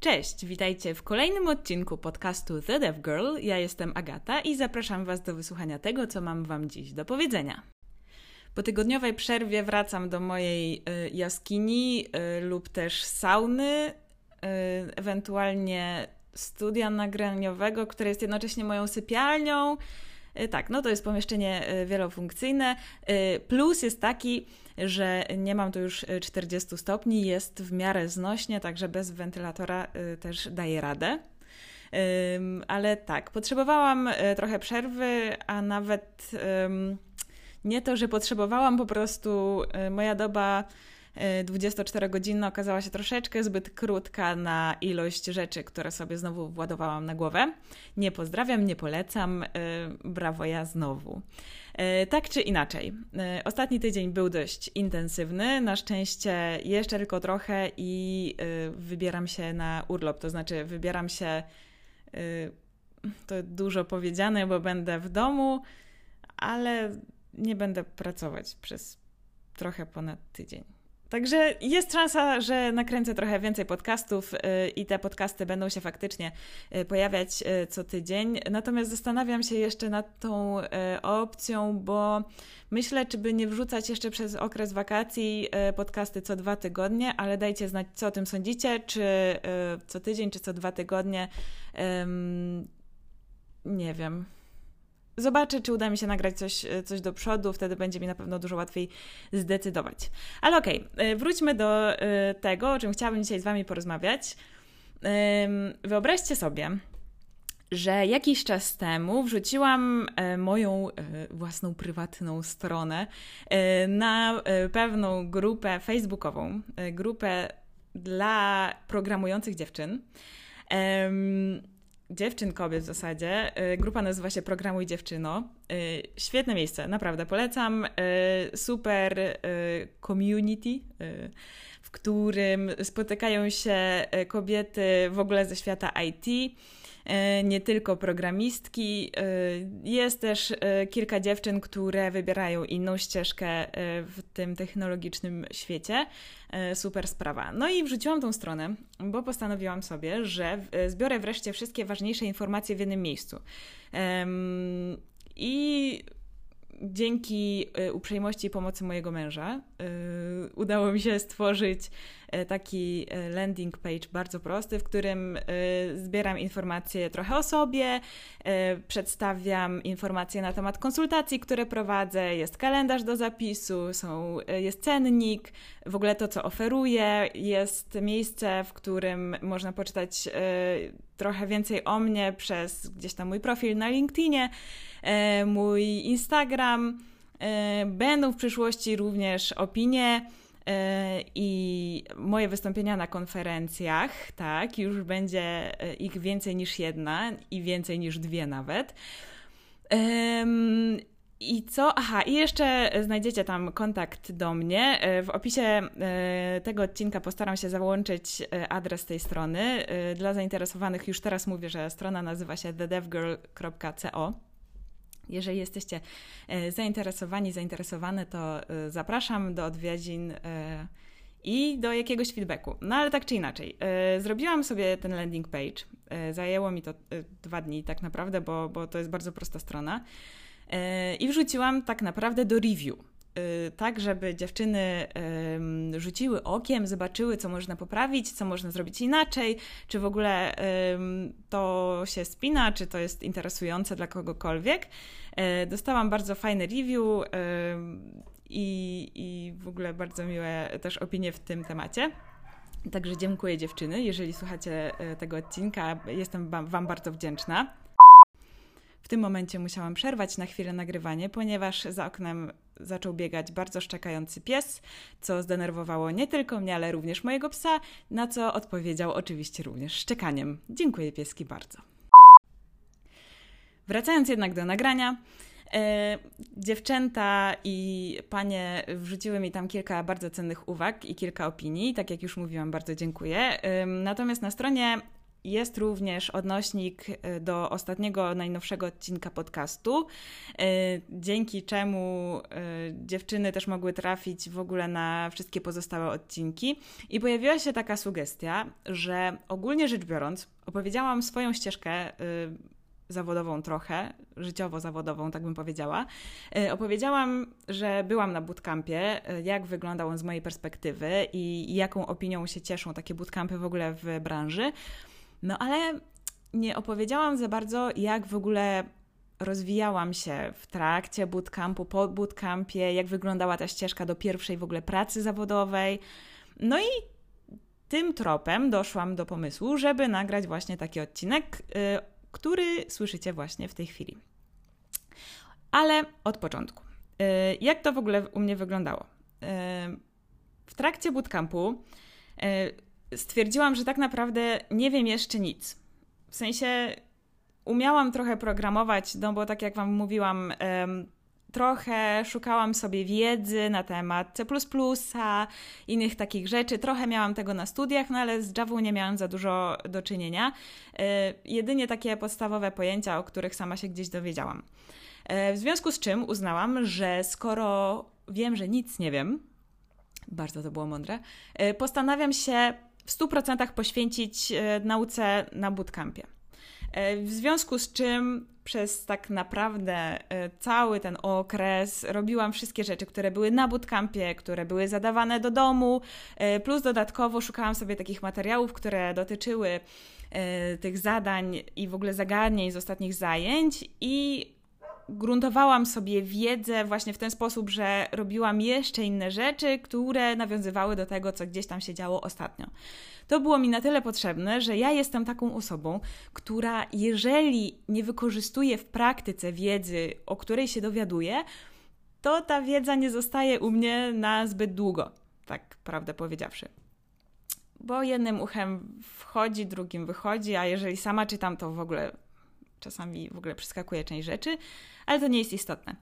Cześć, witajcie w kolejnym odcinku podcastu The Dev Girl. Ja jestem Agata i zapraszam Was do wysłuchania tego, co mam Wam dziś do powiedzenia. Po tygodniowej przerwie wracam do mojej y, jaskini y, lub też sauny, y, ewentualnie studia nagraniowego, które jest jednocześnie moją sypialnią. Tak, no to jest pomieszczenie wielofunkcyjne. Plus jest taki, że nie mam tu już 40 stopni, jest w miarę znośnie, także bez wentylatora też daje radę. Ale tak, potrzebowałam trochę przerwy, a nawet nie to, że potrzebowałam, po prostu moja doba 24-godzinna y, okazała się troszeczkę zbyt krótka na ilość rzeczy, które sobie znowu władowałam na głowę. Nie pozdrawiam, nie polecam, y, brawo ja znowu. Tak czy inaczej, ostatni tydzień był dość intensywny. Na szczęście jeszcze tylko trochę i wybieram się na urlop, to znaczy wybieram się, to dużo powiedziane, bo będę w domu, ale nie będę pracować przez trochę ponad tydzień. Także jest szansa, że nakręcę trochę więcej podcastów y, i te podcasty będą się faktycznie y, pojawiać y, co tydzień. Natomiast zastanawiam się jeszcze nad tą opcją, bo myślę, czy by nie wrzucać jeszcze przez okres wakacji podcasty co dwa tygodnie, ale dajcie znać, co o tym sądzicie, czy co tydzień, czy co dwa tygodnie. Nie wiem. Zobaczę, czy uda mi się nagrać coś, e, coś do przodu, wtedy będzie mi na pewno dużo łatwiej zdecydować. Ale okej, okay, e, wróćmy do e, tego, o czym chciałabym dzisiaj z Wami porozmawiać. Wyobraźcie sobie, że jakiś czas temu wrzuciłam moją własną prywatną stronę na pewną grupę facebookową, grupę dla programujących dziewczyn dziewczyn, kobiet w zasadzie. Y, grupa nazywa się Programuj Dziewczyno. Y, świetne miejsce, naprawdę polecam. Y, super community, w którym spotykają się kobiety w ogóle ze świata IT nie tylko programistki. E, jest też e, kilka dziewczyn, które wybierają inną ścieżkę w tym technologicznym świecie. Super sprawa. No i wrzuciłam tą stronę, bo postanowiłam sobie, że zbiorę wreszcie wszystkie ważniejsze informacje w jednym miejscu. I dzięki uprzejmości i pomocy mojego męża udało mi się stworzyć E, taki e, landing page bardzo prosty, w którym e, zbieram informacje trochę o sobie, przedstawiam informacje na temat konsultacji, które prowadzę, jest kalendarz do zapisu, są, jest cennik, w ogóle to, co oferuję, jest miejsce, w którym można poczytać trochę więcej o mnie przez gdzieś tam mój profil na LinkedInie, mój Instagram. Będą w przyszłości również opinie E, i moje wystąpienia na konferencjach, tak, już będzie e, ich więcej niż jedna i więcej niż dwie nawet. I co? Aha, i jeszcze znajdziecie tam kontakt do mnie. E, w opisie tego odcinka postaram się załączyć adres tej strony. Dla zainteresowanych już teraz mówię, że strona nazywa się thedevgirl.co. Jeżeli jesteście e, zainteresowani, zainteresowane, to e, zapraszam do odwiedzin e, i do jakiegoś feedbacku. No ale tak czy inaczej, zrobiłam sobie ten landing page. Zajęło mi to dwa dni tak naprawdę, bo, bo to jest bardzo prosta strona. I wrzuciłam tak naprawdę do review tak, żeby dziewczyny rzuciły okiem, zobaczyły, co można poprawić, co można zrobić inaczej, czy w ogóle to się spina, czy to jest interesujące dla kogokolwiek. Dostałam bardzo fajny review i, i w ogóle bardzo miłe też opinie w tym temacie. Także dziękuję dziewczyny, jeżeli słuchacie tego odcinka, jestem Wam bardzo wdzięczna. W tym momencie musiałam przerwać na chwilę nagrywanie, ponieważ za oknem zaczął biegać bardzo szczekający pies, co zdenerwowało nie tylko mnie, ale również mojego psa, na co odpowiedział oczywiście również szczekaniem. Dziękuję pieski bardzo. Wracając jednak do nagrania, E, dziewczęta i panie wrzuciły mi tam kilka bardzo cennych uwag i kilka opinii. Tak jak już mówiłam, bardzo dziękuję. E, natomiast na stronie jest również odnośnik y, do ostatniego, najnowszego odcinka podcastu, y, dzięki czemu y, dziewczyny też mogły trafić w ogóle na wszystkie pozostałe odcinki. I pojawiła się taka sugestia, że ogólnie rzecz biorąc, opowiedziałam swoją ścieżkę zawodową trochę, życiowo-zawodową, tak bym powiedziała. Opowiedziałam, że byłam na bootcampie, jak wyglądał on z mojej perspektywy i jaką opinią się cieszą takie bootcampy w ogóle w branży. No ale nie opowiedziałam za bardzo, jak w ogóle rozwijałam się w trakcie bootcampu, po bootcampie, jak wyglądała ta ścieżka do pierwszej w ogóle pracy zawodowej. No i tym tropem doszłam do pomysłu, żeby nagrać właśnie taki odcinek, yy, który słyszycie właśnie w tej chwili. Ale od początku. Yy, jak to w ogóle u mnie wyglądało? Yy, w trakcie bootcampu y, stwierdziłam, że tak naprawdę nie wiem jeszcze nic. W sensie umiałam trochę programować, no bo tak jak Wam mówiłam, trochę szukałam sobie wiedzy na temat C, innych takich rzeczy. Trochę miałam tego na studiach, no ale z Java nie miałam za dużo do czynienia. E, jedynie takie podstawowe pojęcia, o których sama się gdzieś dowiedziałam. E, w związku z czym uznałam, że skoro wiem, że nic nie wiem, bardzo to było mądre, e, postanawiam się w 100% poświęcić e, nauce na bootcampie. E, w związku z czym przez tak naprawdę e, cały ten okres robiłam wszystkie rzeczy, które były na bootcampie, które były zadawane do domu, plus dodatkowo szukałam sobie takich materiałów, które dotyczyły tych zadań i w ogóle zagadnień z ostatnich zajęć i gruntowałam sobie wiedzę właśnie w ten sposób, że robiłam jeszcze inne rzeczy, które nawiązywały do tego, co gdzieś tam się działo ostatnio. To było mi na tyle potrzebne, że ja jestem taką osobą, która jeżeli nie wykorzystuje w praktyce wiedzy, o której się dowiaduje, to ta wiedza nie zostaje u mnie na zbyt długo, tak prawdę powiedziawszy. Bo jednym uchem wchodzi, drugim wychodzi, a jeżeli sama czytam, to w ogóle czasami w ogóle przeskakuje część rzeczy, ale to nie jest istotne.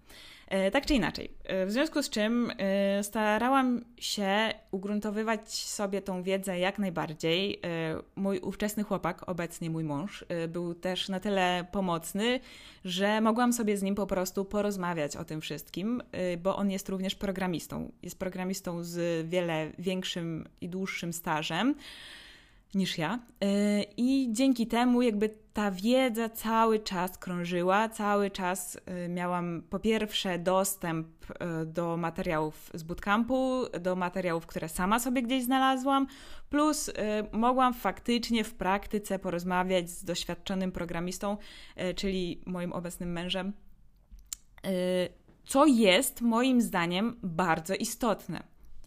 E, tak czy inaczej, e, w związku z czym e, starałam się ugruntowywać sobie tą wiedzę jak najbardziej. Mój ówczesny chłopak, obecnie mój mąż, był też na tyle pomocny, że mogłam sobie z nim po prostu porozmawiać o tym wszystkim, bo on jest również programistą. Jest programistą z wiele większym i dłuższym stażem niż ja. Y, I dzięki temu jakby ta wiedza cały czas krążyła, cały czas y, miałam po pierwsze dostęp y, do materiałów z bootcampu, do materiałów, które sama sobie gdzieś znalazłam, plus mogłam faktycznie w praktyce porozmawiać z doświadczonym programistą, czyli moim obecnym mężem, co jest moim zdaniem bardzo istotne.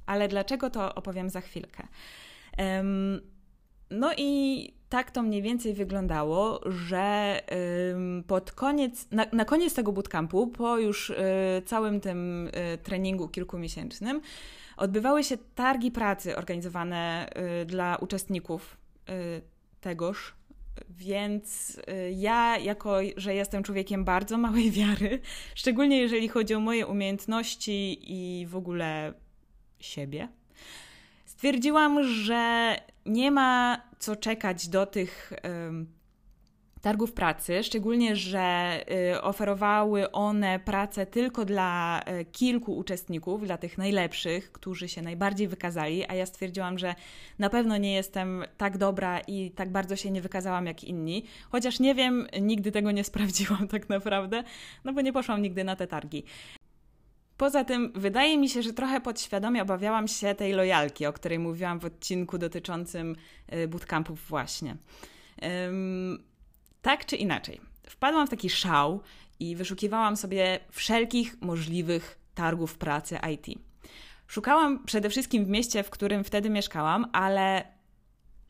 Ale dlaczego to opowiem za chwilkę. No i tak to mniej więcej wyglądało, że pod koniec, na, na koniec tego bootcampu, po już y, całym tym y, treningu kilkumiesięcznym, odbywały się targi pracy organizowane y, dla uczestników tegoż. Więc ja, jako że jestem człowiekiem bardzo małej wiary, szczególnie jeżeli chodzi o moje umiejętności i w ogóle siebie, stwierdziłam, że nie ma co czekać do tych targów pracy, szczególnie, że y, oferowały one pracę tylko dla y, kilku uczestników, dla tych najlepszych, którzy się najbardziej wykazali, a ja stwierdziłam, że na pewno nie jestem tak dobra i tak bardzo się nie wykazałam jak inni, chociaż nie wiem, nigdy tego nie sprawdziłam tak naprawdę, no bo nie poszłam nigdy na te targi. Poza tym, wydaje mi się, że trochę podświadomie obawiałam się tej lojalki, o której mówiłam w odcinku dotyczącym y, bootcampów, właśnie. Tak czy inaczej, wpadłam w taki szał i wyszukiwałam sobie wszelkich możliwych targów pracy IT. Szukałam przede wszystkim w mieście, w którym wtedy mieszkałam, ale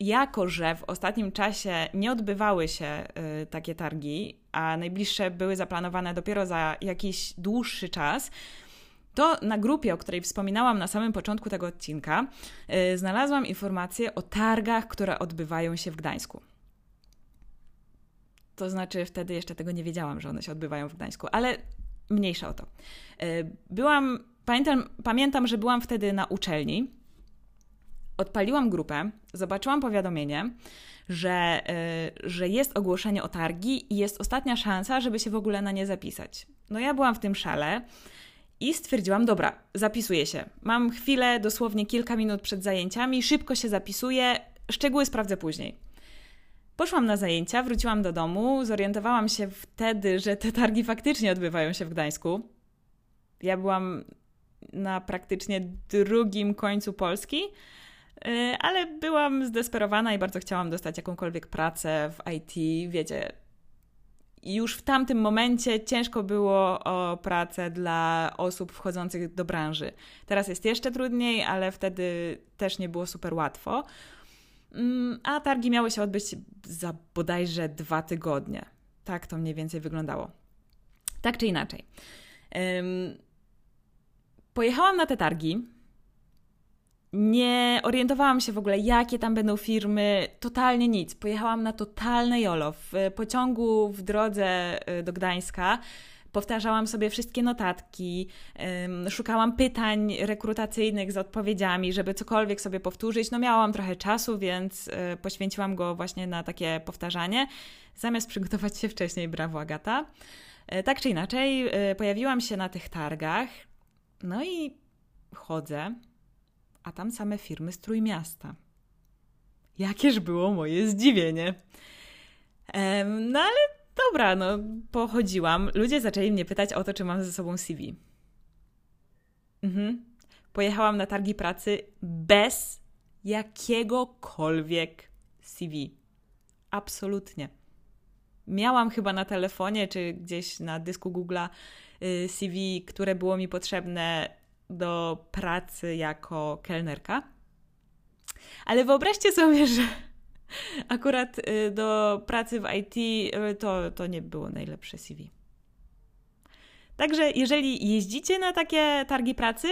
jako, że w ostatnim czasie nie odbywały się y, takie targi, a najbliższe były zaplanowane dopiero za jakiś dłuższy czas, to na grupie, o której wspominałam na samym początku tego odcinka, yy, znalazłam informacje o targach, które odbywają się w Gdańsku. To znaczy, wtedy jeszcze tego nie wiedziałam, że one się odbywają w Gdańsku, ale mniejsza o to. Yy, byłam, pamiętam, pamiętam, że byłam wtedy na uczelni. Odpaliłam grupę, zobaczyłam powiadomienie, że, że jest ogłoszenie o targi i jest ostatnia szansa, żeby się w ogóle na nie zapisać. No ja byłam w tym szale i stwierdziłam, dobra, zapisuję się. Mam chwilę, dosłownie kilka minut przed zajęciami, szybko się zapisuję, szczegóły sprawdzę później. Poszłam na zajęcia, wróciłam do domu, zorientowałam się wtedy, że te targi faktycznie odbywają się w Gdańsku. Ja byłam na praktycznie drugim końcu Polski, y, ale byłam zdesperowana i bardzo chciałam dostać jakąkolwiek pracę w IT. Wiecie, już w tamtym momencie ciężko było o pracę dla osób wchodzących do branży. Teraz jest jeszcze trudniej, ale wtedy też nie było super łatwo. Mm, a targi miały się odbyć za bodajże dwa tygodnie. Tak to mniej więcej wyglądało. Tak czy inaczej. Pojechałam na te targi. Nie orientowałam się w ogóle, jakie tam będą firmy, totalnie nic. Pojechałam na totalne jolo. W pociągu w drodze y, do Gdańska powtarzałam sobie wszystkie notatki, szukałam pytań rekrutacyjnych z odpowiedziami, żeby cokolwiek sobie powtórzyć. No miałam trochę czasu, więc y, poświęciłam go właśnie na takie powtarzanie, zamiast przygotować się wcześniej. Brawo, Agata. Y, tak czy inaczej, pojawiłam się na tych targach, no i chodzę, a tam same firmy z Trójmiasta. Jakież było moje zdziwienie. no ale dobra, no pochodziłam. Ludzie zaczęli mnie pytać o to, czy mam ze sobą CV. Mhm. Pojechałam na targi pracy bez jakiegokolwiek CV. Absolutnie. Miałam chyba na telefonie czy gdzieś na dysku Google'a y, CV, które było mi potrzebne do pracy jako kelnerka. Ale wyobraźcie sobie, że akurat y, do pracy w IT y, to, to nie było najlepsze CV. Także jeżeli jeździcie na takie targi pracy,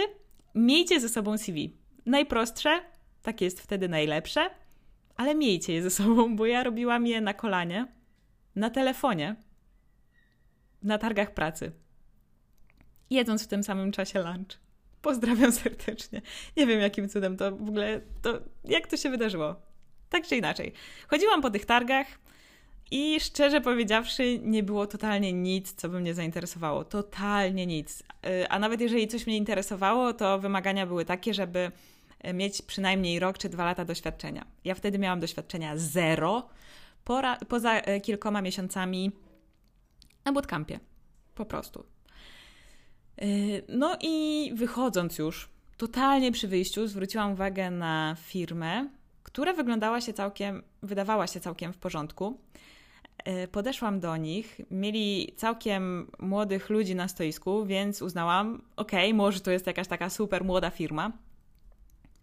miejcie ze sobą CV. Najprostsze, takie jest wtedy najlepsze, ale miejcie je ze sobą, bo ja robiłam je na kolanie, na telefonie, na targach pracy, jedząc w tym samym czasie lunch. Pozdrawiam serdecznie. Nie wiem, jakim cudem to w ogóle, to jak to się wydarzyło. Tak czy inaczej. Chodziłam po tych targach i szczerze powiedziawszy, nie było totalnie nic, co by mnie zainteresowało. Totalnie nic. Y, a nawet jeżeli coś mnie interesowało, to wymagania były takie, żeby y, mieć przynajmniej rok czy dwa lata doświadczenia. Ja wtedy miałam doświadczenia zero, pora, poza y, kilkoma miesiącami na bootcampie. Po prostu. Yy, no i wychodząc już, totalnie przy wyjściu, zwróciłam uwagę na firmę, która wyglądała się całkiem, wydawała się całkiem w porządku. Yy, podeszłam do nich, mieli całkiem młodych ludzi na stoisku, więc uznałam, okej, okay, może to jest jakaś taka super młoda firma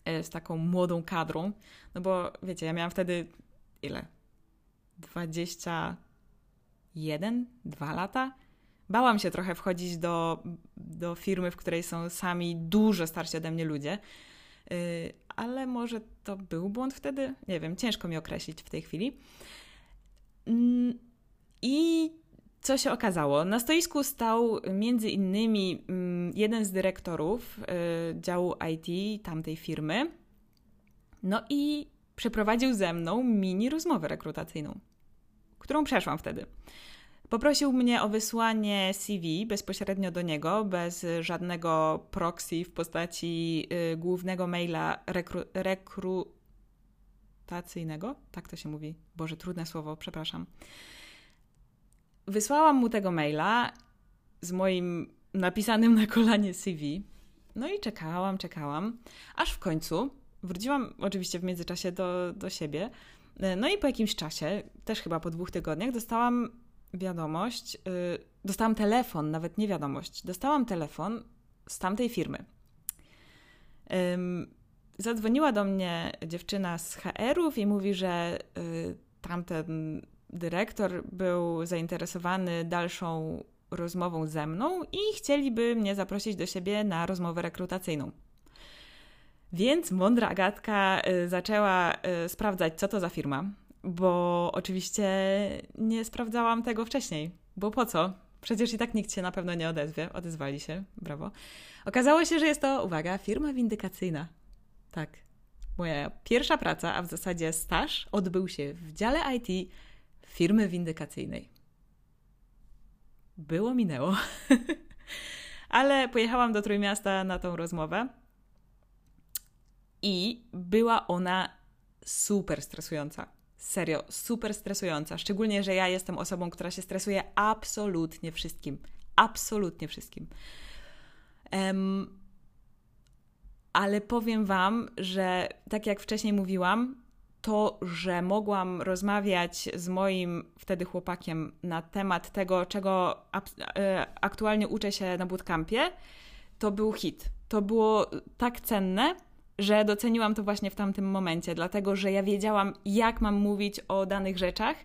yy, z taką młodą kadrą, no bo wiecie, ja miałam wtedy ile? 21, 2 lata? Bałam się trochę wchodzić do, do firmy, w której są sami dużo starsi ode mnie ludzie, yy, ale może to był błąd wtedy? Nie wiem, ciężko mi określić w tej chwili. Yy, I co się okazało? Na stoisku stał między innymi yy, jeden z dyrektorów y, działu IT tamtej firmy. No i przeprowadził ze mną mini rozmowę rekrutacyjną, którą przeszłam wtedy. Poprosił mnie o wysłanie CV bezpośrednio do niego, bez żadnego proxy w postaci y, głównego maila rekru, rekrutacyjnego. Tak to się mówi. Boże, trudne słowo, przepraszam. Wysłałam mu tego maila z moim napisanym na kolanie CV. No i czekałam, czekałam, aż w końcu wróciłam oczywiście w międzyczasie do, do siebie. No i po jakimś czasie, też chyba po dwóch tygodniach, dostałam wiadomość, yy, dostałam telefon, nawet nie wiadomość, dostałam telefon z tamtej firmy. Zadzwoniła do mnie dziewczyna z HR-ów i mówi, że yy, tamten dyrektor był zainteresowany dalszą rozmową ze mną i chcieliby mnie zaprosić do siebie na rozmowę rekrutacyjną. Więc mądra Agatka y, zaczęła y, sprawdzać, co to za firma, bo oczywiście nie sprawdzałam tego wcześniej. Bo po co? Przecież i tak nikt się na pewno nie odezwie. Odezwali się, brawo. Okazało się, że jest to, uwaga, firma windykacyjna. Tak. Moja pierwsza praca, a w zasadzie staż, odbył się w dziale IT firmy windykacyjnej. Było, minęło. Ale pojechałam do Trójmiasta na tą rozmowę i była ona super stresująca. Serio, super stresująca. Szczególnie, że ja jestem osobą, która się stresuje absolutnie wszystkim. Absolutnie wszystkim. Um, ale powiem Wam, że tak jak wcześniej mówiłam, to, że mogłam rozmawiać z moim wtedy chłopakiem na temat tego, czego e, aktualnie uczę się na bootcampie, to był hit. To było tak cenne, że doceniłam to właśnie w tamtym momencie, dlatego że ja wiedziałam, jak mam mówić o danych rzeczach,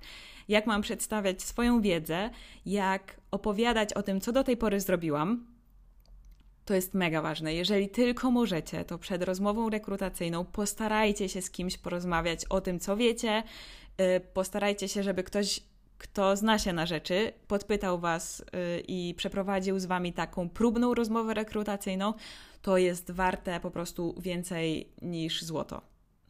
jak mam przedstawiać swoją wiedzę, jak opowiadać o tym, co do tej pory zrobiłam. To jest mega ważne. Jeżeli tylko możecie, to przed rozmową rekrutacyjną postarajcie się z kimś porozmawiać o tym, co wiecie. Y, postarajcie się, żeby ktoś, kto zna się na rzeczy, podpytał Was y, i przeprowadził z Wami taką próbną rozmowę rekrutacyjną. To jest warte po prostu więcej niż złoto.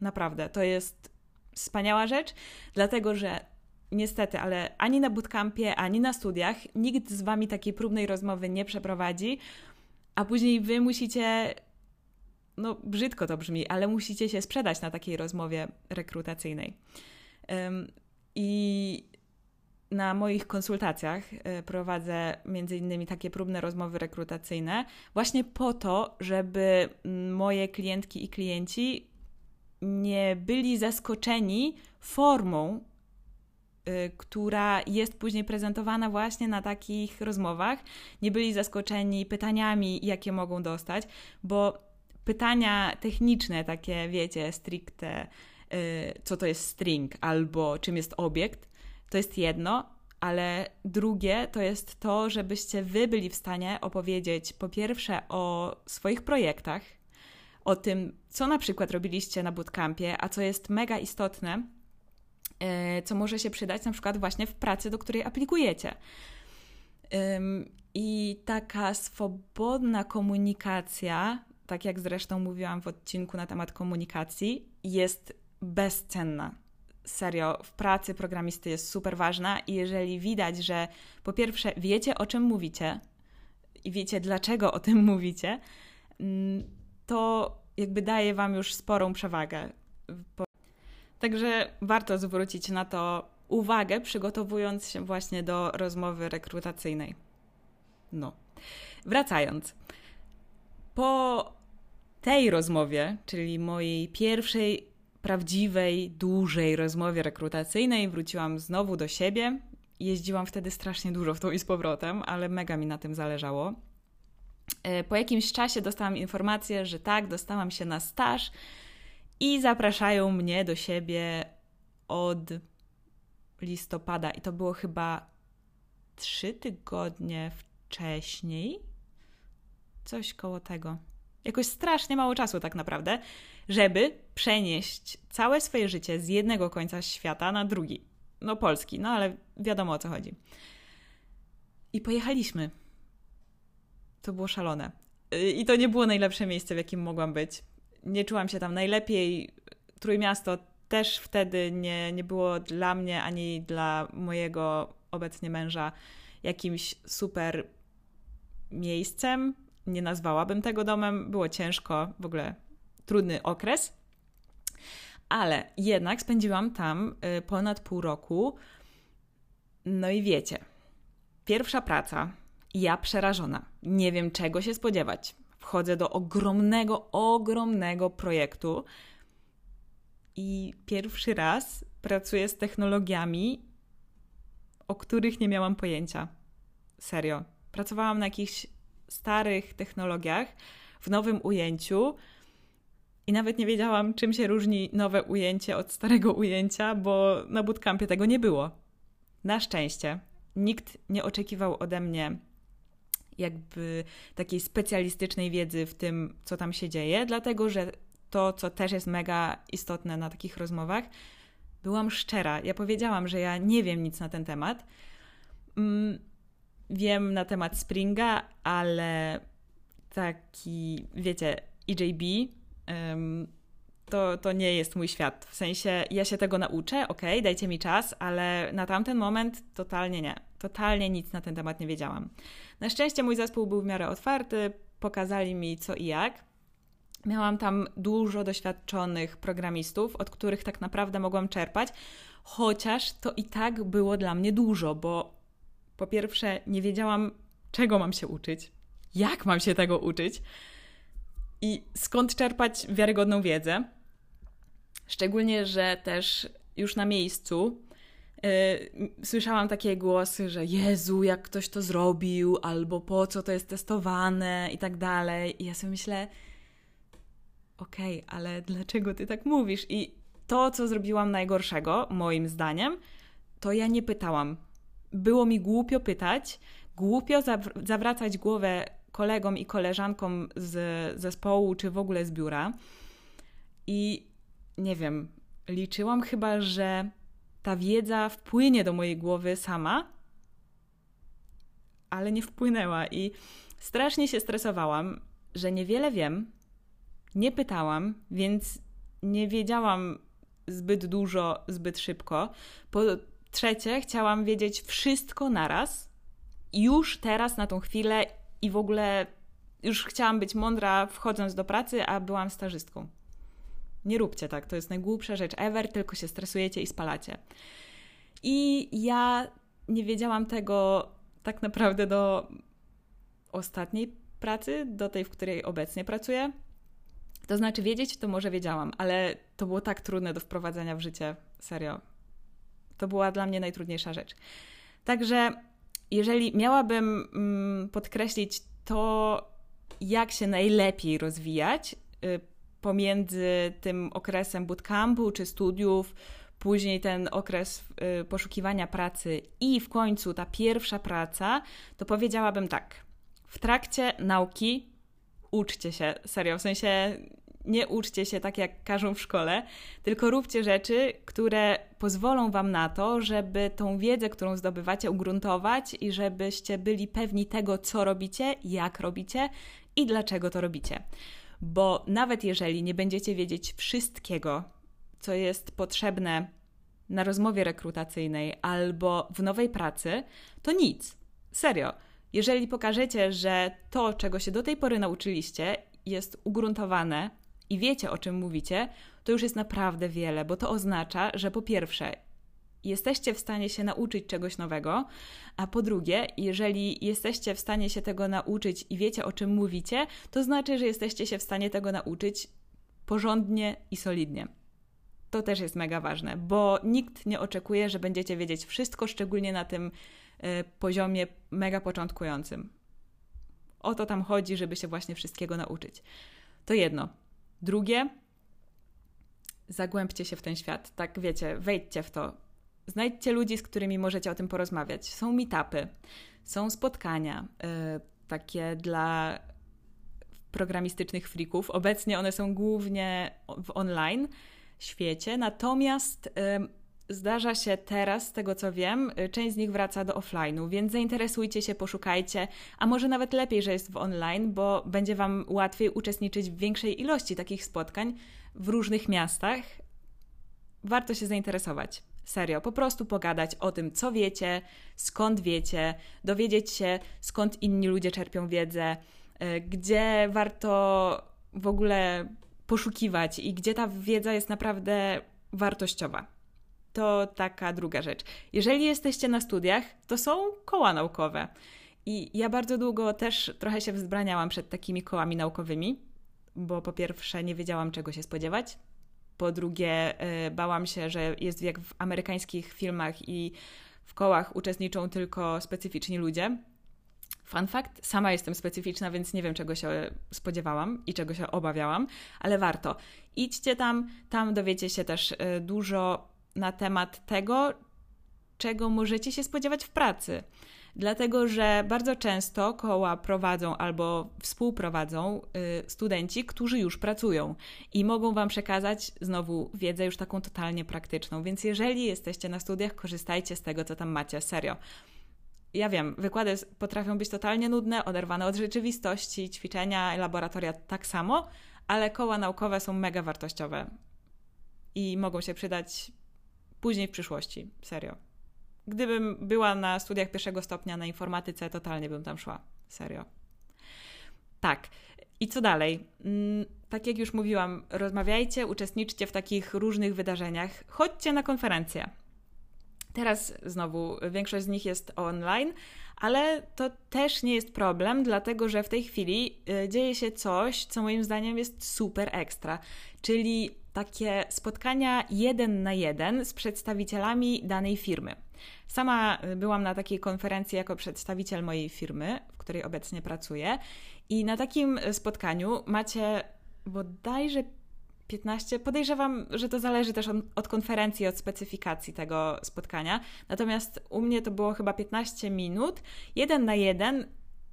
Naprawdę, to jest wspaniała rzecz, dlatego że niestety, ale ani na bootcampie, ani na studiach nikt z Wami takiej próbnej rozmowy nie przeprowadzi, a później wy musicie, no brzydko to brzmi, ale musicie się sprzedać na takiej rozmowie rekrutacyjnej. I na moich konsultacjach e, prowadzę między innymi takie próbne rozmowy rekrutacyjne, właśnie po to, żeby moje klientki i klienci nie byli zaskoczeni formą Y, która jest później prezentowana właśnie na takich rozmowach, nie byli zaskoczeni pytaniami, jakie mogą dostać, bo pytania techniczne, takie wiecie, stricte, y, co to jest string albo czym jest obiekt, to jest jedno, ale drugie to jest to, żebyście wy byli w stanie opowiedzieć po pierwsze o swoich projektach, o tym, co na przykład robiliście na bootcampie, a co jest mega istotne, E, co może się przydać na przykład właśnie w pracy, do której aplikujecie. I taka swobodna komunikacja, tak jak zresztą mówiłam w odcinku na temat komunikacji, jest bezcenna. Serio, w pracy programisty jest super ważna i jeżeli widać, że po pierwsze wiecie o czym mówicie i wiecie dlaczego o tym mówicie, mm, to jakby daje Wam już sporą przewagę. Także warto zwrócić na to uwagę, przygotowując się właśnie do rozmowy rekrutacyjnej. No. Wracając. Po tej rozmowie, czyli mojej pierwszej prawdziwej, dużej rozmowie rekrutacyjnej, wróciłam znowu do siebie. Jeździłam wtedy strasznie dużo w tą i z powrotem, ale mega mi na tym zależało. E, po jakimś czasie dostałam informację, że tak, dostałam się na staż i zapraszają mnie do siebie od listopada i to było chyba trzy tygodnie wcześniej. Coś koło tego. Jakoś strasznie mało czasu, tak naprawdę, żeby przenieść całe swoje życie z jednego końca świata na drugi. No, polski, no ale wiadomo o co chodzi. I pojechaliśmy. To było szalone. I to nie było najlepsze miejsce, w jakim mogłam być nie czułam się tam najlepiej. Trójmiasto też wtedy nie, nie było dla mnie ani dla mojego obecnie męża jakimś super miejscem. Nie nazwałabym tego domem. Było ciężko, w ogóle trudny okres. Ale jednak spędziłam tam y, ponad pół roku. No i wiecie, pierwsza praca, ja przerażona. Nie wiem czego się spodziewać wchodzę do ogromnego, ogromnego projektu i pierwszy raz pracuję z technologiami, o których nie miałam pojęcia. Serio. Pracowałam na jakichś starych technologiach w nowym ujęciu i nawet nie wiedziałam, czym się różni nowe ujęcie od starego ujęcia, bo na bootcampie tego nie było. Na szczęście nikt nie oczekiwał ode mnie jakby takiej specjalistycznej wiedzy w tym, co tam się dzieje, dlatego że to, co też jest mega istotne na takich rozmowach, byłam szczera. Ja powiedziałam, że ja nie wiem nic na ten temat. Mm, wiem na temat Springa, ale taki, wiecie, EJB to, to nie jest mój świat. W sensie ja się tego nauczę, ok, dajcie mi czas, ale na tamten moment totalnie nie. Totalnie nic na ten temat nie wiedziałam. Na szczęście mój zespół był w miarę otwarty, pokazali mi co i jak. Miałam tam dużo doświadczonych programistów, od których tak naprawdę mogłam czerpać, chociaż to i tak było dla mnie dużo, bo po pierwsze nie wiedziałam, czego mam się uczyć, jak mam się tego uczyć i skąd czerpać wiarygodną wiedzę. Szczególnie, że też już na miejscu yy, słyszałam takie głosy, że Jezu, jak ktoś to zrobił, albo po co to jest testowane i tak dalej. I ja sobie myślę, okej, okay, ale dlaczego ty tak mówisz? I to, co zrobiłam najgorszego, moim zdaniem, to ja nie pytałam. Było mi głupio pytać, głupio zawracać głowę kolegom i koleżankom z zespołu, czy w ogóle z biura. I nie wiem, liczyłam chyba, że ta wiedza wpłynie do mojej głowy sama, ale nie wpłynęła i strasznie się stresowałam, że niewiele wiem, nie pytałam, więc nie wiedziałam zbyt dużo, zbyt szybko. Po trzecie, chciałam wiedzieć wszystko naraz, już teraz, na tą chwilę i w ogóle już chciałam być mądra wchodząc do pracy, a byłam stażystką. Nie róbcie tak, to jest najgłupsza rzecz ever, tylko się stresujecie i spalacie. I ja nie wiedziałam tego tak naprawdę do ostatniej pracy, do tej, w której obecnie pracuję. To znaczy, wiedzieć to może wiedziałam, ale to było tak trudne do wprowadzenia w życie, serio. To była dla mnie najtrudniejsza rzecz. Także, jeżeli miałabym mm, podkreślić to, jak się najlepiej rozwijać y, pomiędzy tym okresem bootcampu czy studiów, później ten okres y, poszukiwania pracy i w końcu ta pierwsza praca, to powiedziałabym tak. W trakcie nauki uczcie się, serio, w sensie nie uczcie się tak, jak każą w szkole, tylko róbcie rzeczy, które pozwolą Wam na to, żeby tą wiedzę, którą zdobywacie, ugruntować i żebyście byli pewni tego, co robicie, jak robicie i dlaczego to robicie. Bo nawet jeżeli nie będziecie wiedzieć wszystkiego, co jest potrzebne na rozmowie rekrutacyjnej albo w nowej pracy, to nic. Serio. Jeżeli pokażecie, że to, czego się do tej pory nauczyliście, jest ugruntowane i wiecie, o czym mówicie, to już jest naprawdę wiele, bo to oznacza, że po pierwsze, jesteście w stanie się nauczyć czegoś nowego, a po drugie, jeżeli jesteście w stanie się tego nauczyć i wiecie, o czym mówicie, to znaczy, że jesteście się w stanie tego nauczyć porządnie i solidnie. To też jest mega ważne, bo nikt nie oczekuje, że będziecie wiedzieć wszystko, szczególnie na tym y, poziomie mega początkującym. O to tam chodzi, żeby się właśnie wszystkiego nauczyć. To jedno. Drugie, zagłębcie się w ten świat. Tak wiecie, wejdźcie w to. Znajdźcie ludzi, z którymi możecie o tym porozmawiać. Są meetupy, są spotkania yy, takie dla programistycznych freaków. Obecnie one są głównie w online świecie, natomiast zdarza się teraz, z tego co wiem, y, część z nich wraca do offline'u, więc zainteresujcie się, poszukajcie, a może nawet lepiej, że jest w online, bo będzie Wam łatwiej uczestniczyć w większej ilości takich spotkań w różnych miastach. Warto się zainteresować. Serio, po prostu pogadać o tym, co wiecie, skąd wiecie, dowiedzieć się, skąd inni ludzie czerpią wiedzę, y, gdzie warto w ogóle poszukiwać i gdzie ta wiedza jest naprawdę wartościowa. To taka druga rzecz. Jeżeli jesteście na studiach, to są koła naukowe. I ja bardzo długo też trochę się wzbraniałam przed takimi kołami naukowymi, bo po pierwsze nie wiedziałam czego się spodziewać. Po drugie, yy, bałam się, że jest jak w amerykańskich filmach i w kołach uczestniczą tylko specyficzni ludzie. Fun fact, sama jestem specyficzna, więc nie wiem, czego się spodziewałam i czego się obawiałam, ale warto. Idźcie tam, tam dowiecie się też y, dużo na temat tego, czego możecie się spodziewać w pracy. Dlatego, że bardzo często koła prowadzą albo współprowadzą y, studenci, którzy już pracują i mogą Wam przekazać znowu wiedzę już taką totalnie praktyczną. Więc jeżeli jesteście na studiach, korzystajcie z tego, co tam macie, serio. Ja wiem, wykłady potrafią być totalnie nudne, oderwane od rzeczywistości, ćwiczenia, laboratoria tak samo, ale koła naukowe są mega wartościowe i mogą się przydać później w przyszłości. Serio. Gdybym była na studiach pierwszego stopnia na informatyce, totalnie bym tam szła. Serio. Tak. I co dalej? Mm, tak jak już mówiłam, rozmawiajcie, uczestniczcie w takich różnych wydarzeniach, chodźcie na konferencje. Teraz znowu większość z nich jest online, ale to też nie jest problem, dlatego że w tej chwili y, dzieje się coś, co moim zdaniem jest super ekstra, czyli takie spotkania jeden na jeden z przedstawicielami danej firmy. Sama y, byłam na takiej konferencji jako przedstawiciel mojej firmy, w której obecnie pracuję, i na takim spotkaniu macie bodajże 15. Podejrzewam, że to zależy też od, od, konferencji, od specyfikacji tego spotkania. Natomiast u mnie to było chyba 15 minut, jeden na jeden.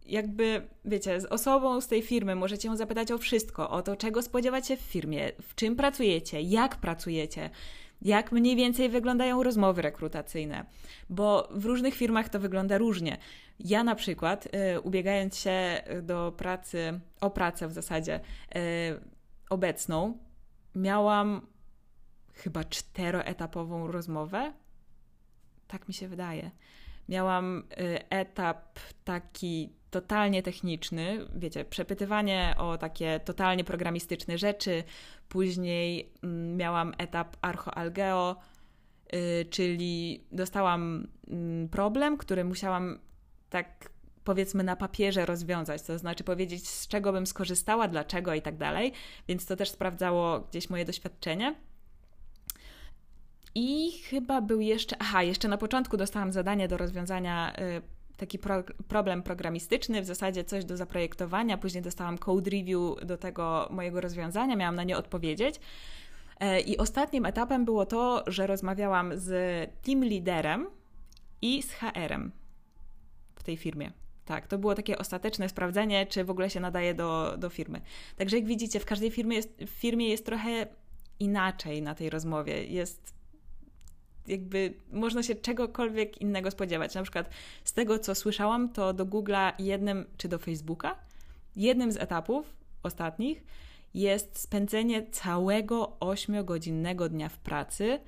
Jakby, wiecie, z osobą z tej firmy możecie ją zapytać o wszystko, o to, czego spodziewać się w firmie, w czym pracujecie, jak pracujecie, jak mniej więcej wyglądają rozmowy rekrutacyjne, bo w różnych firmach to wygląda różnie. Ja na przykład, y, ubiegając się do pracy, o pracę w zasadzie y, obecną, miałam chyba czteroetapową rozmowę. Tak mi się wydaje. Miałam y, etap taki totalnie techniczny, wiecie, przepytywanie o takie totalnie programistyczne rzeczy. Później mm, miałam etap archoalgeo, y, czyli dostałam mm, problem, który musiałam tak powiedzmy na papierze rozwiązać, to znaczy powiedzieć, z czego bym skorzystała, dlaczego i tak dalej. Więc to też sprawdzało gdzieś moje doświadczenie. I chyba był jeszcze, aha, jeszcze na początku dostałam zadanie do rozwiązania, y, taki pro, problem programistyczny, w zasadzie coś do zaprojektowania. Później dostałam code review do tego mojego rozwiązania, miałam na nie odpowiedzieć. E, I ostatnim etapem było to, że rozmawiałam z team liderem i z HR-em w tej firmie. Tak, to było takie ostateczne sprawdzenie, czy w ogóle się nadaje do, do firmy. Także jak widzicie, w każdej firmie jest, w firmie jest trochę inaczej na tej rozmowie. Jest jakby można się czegokolwiek innego spodziewać. Na przykład z tego, co słyszałam, to do Google'a jednym, czy do Facebooka, jednym z etapów ostatnich jest spędzenie całego 8-godzinnego dnia w pracy,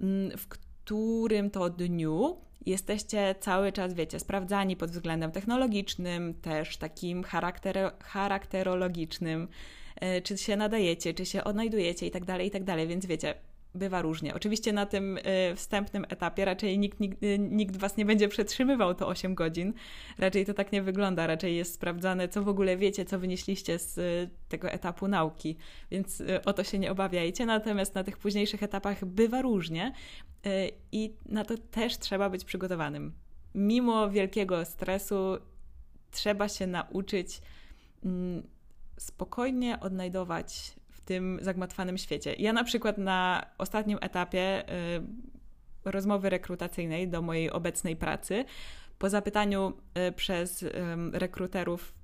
mm, w którym to dniu jesteście cały czas, wiecie, sprawdzani pod względem technologicznym, też takim charakter, charakterologicznym, e, czy się nadajecie, czy się odnajdujecie i tak dalej, i tak dalej, więc wiecie, bywa różnie. Oczywiście na tym e, wstępnym etapie raczej nikt, nikt, e, nikt Was nie będzie przetrzymywał to 8 godzin. Raczej to tak nie wygląda. Raczej jest sprawdzane, co w ogóle wiecie, co wynieśliście z tego etapu nauki. Więc o to się nie obawiajcie. Natomiast na tych późniejszych etapach bywa różnie. Y, i na to też trzeba być przygotowanym. Mimo wielkiego stresu trzeba się nauczyć mm, spokojnie odnajdować tym zagmatwanym świecie. Ja na przykład na ostatnim etapie y, rozmowy rekrutacyjnej do mojej obecnej pracy, po zapytaniu y, przez rekruterów,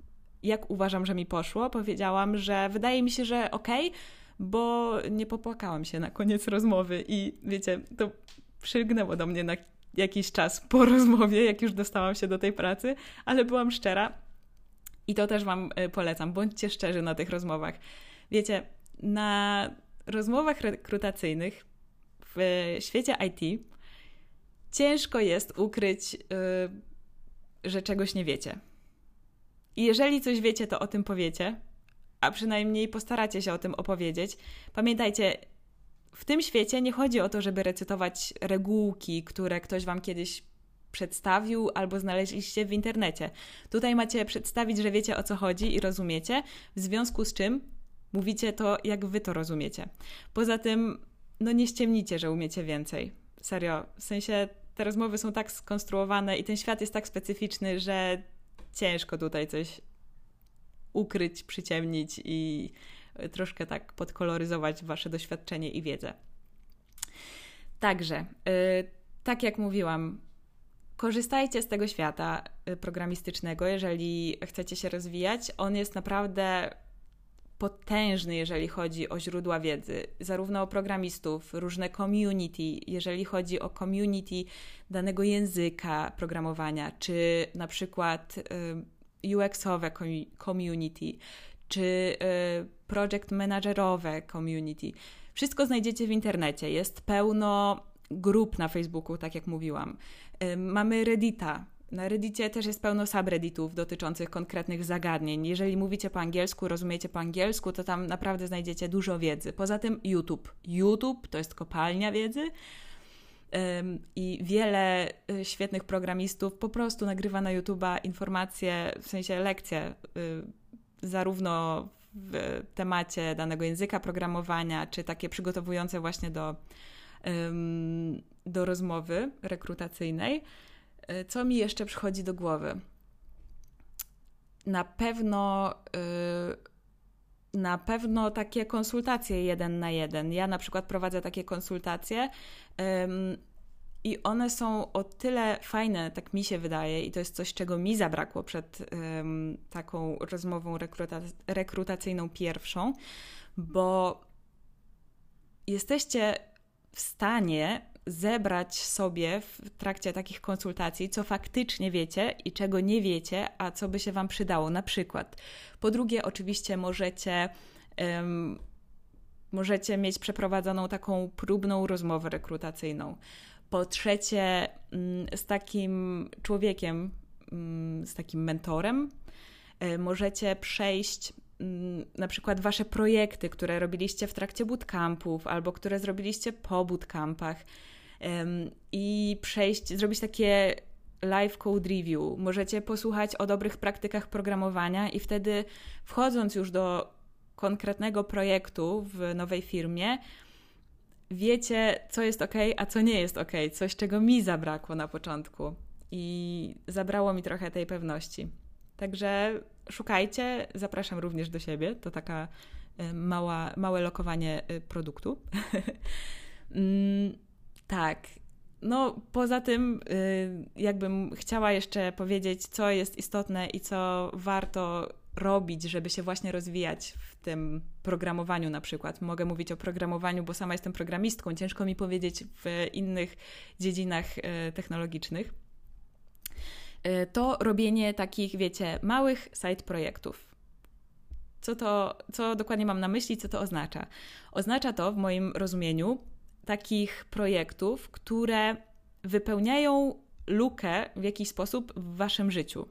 jak uważam, że mi poszło, powiedziałam, że wydaje mi się, że okej, okay, bo nie popłakałam się na koniec rozmowy i wiecie, to przylgnęło do mnie na jakiś czas po rozmowie, jak już dostałam się do tej pracy, ale byłam szczera i to też Wam e, polecam. Bądźcie szczerzy na tych rozmowach. Wiecie, na rozmowach rekrutacyjnych w świecie IT ciężko jest ukryć, yy, że czegoś nie wiecie. I jeżeli coś wiecie, to o tym powiecie, a przynajmniej postaracie się o tym opowiedzieć. Pamiętajcie, w tym świecie nie chodzi o to, żeby recytować regułki, które ktoś wam kiedyś przedstawił albo znaleźliście w internecie. Tutaj macie przedstawić, że wiecie o co chodzi i rozumiecie, w związku z czym mówicie to, jak wy to rozumiecie. Poza tym, no nie ściemnicie, że umiecie więcej. Serio, w sensie te rozmowy są tak skonstruowane i ten świat jest tak specyficzny, że ciężko tutaj coś ukryć, przyciemnić i troszkę tak podkoloryzować Wasze doświadczenie i wiedzę. Także, y, tak jak mówiłam, korzystajcie z tego świata y, programistycznego, jeżeli chcecie się rozwijać. On jest naprawdę potężny, jeżeli chodzi o źródła wiedzy, zarówno o programistów, różne community, jeżeli chodzi o community danego języka programowania, czy na przykład y, UX-owe community, czy project managerowe community. Wszystko znajdziecie w internecie. Jest pełno grup na Facebooku, tak jak mówiłam. Mamy Reddita, na Reddicie też jest pełno subredditów dotyczących konkretnych zagadnień. Jeżeli mówicie po angielsku, rozumiecie po angielsku, to tam naprawdę znajdziecie dużo wiedzy. Poza tym YouTube. YouTube to jest kopalnia wiedzy. I wiele y, świetnych programistów po prostu nagrywa na YouTube'a informacje, w sensie lekcje, y, zarówno w temacie danego języka programowania, czy takie przygotowujące właśnie do, do rozmowy rekrutacyjnej. E, co mi jeszcze przychodzi do głowy? Na pewno. E, na pewno takie konsultacje jeden na jeden. Ja na przykład prowadzę takie konsultacje i one są o tyle fajne, tak mi się wydaje, i to jest coś, czego mi zabrakło przed taką rozmową rekruta rekrutacyjną pierwszą, bo jesteście w stanie zebrać sobie w trakcie takich konsultacji, co faktycznie wiecie i czego nie wiecie, a co by się Wam przydało na przykład. Po drugie, oczywiście możecie. Um, możecie mieć przeprowadzoną taką próbną rozmowę rekrutacyjną. Po trzecie, mm, z takim człowiekiem, mm, z takim mentorem, e, możecie przejść na przykład wasze projekty, które robiliście w trakcie bootcampów albo które zrobiliście po bootcampach i przejść, zrobić takie live code review. Możecie posłuchać o dobrych praktykach programowania i wtedy wchodząc już do konkretnego projektu w nowej firmie, wiecie, co jest ok, a co nie jest ok, coś, czego mi zabrakło na początku. I zabrało mi trochę tej pewności. Także szukajcie, zapraszam również do siebie. To taka e, mała, małe lokowanie e, produktu. Mm, tak. No, poza tym, y, jakbym chciała jeszcze powiedzieć, co jest istotne i co warto robić, żeby się właśnie rozwijać w tym programowaniu na przykład. Mogę mówić o programowaniu, bo sama jestem programistką, ciężko mi powiedzieć w innych dziedzinach technologicznych. Y, to robienie takich, wiecie, małych side projektów. Co to, co dokładnie mam na myśli, co to oznacza? Oznacza to w moim rozumieniu takich projektów, które wypełniają lukę w jakiś sposób w waszym życiu.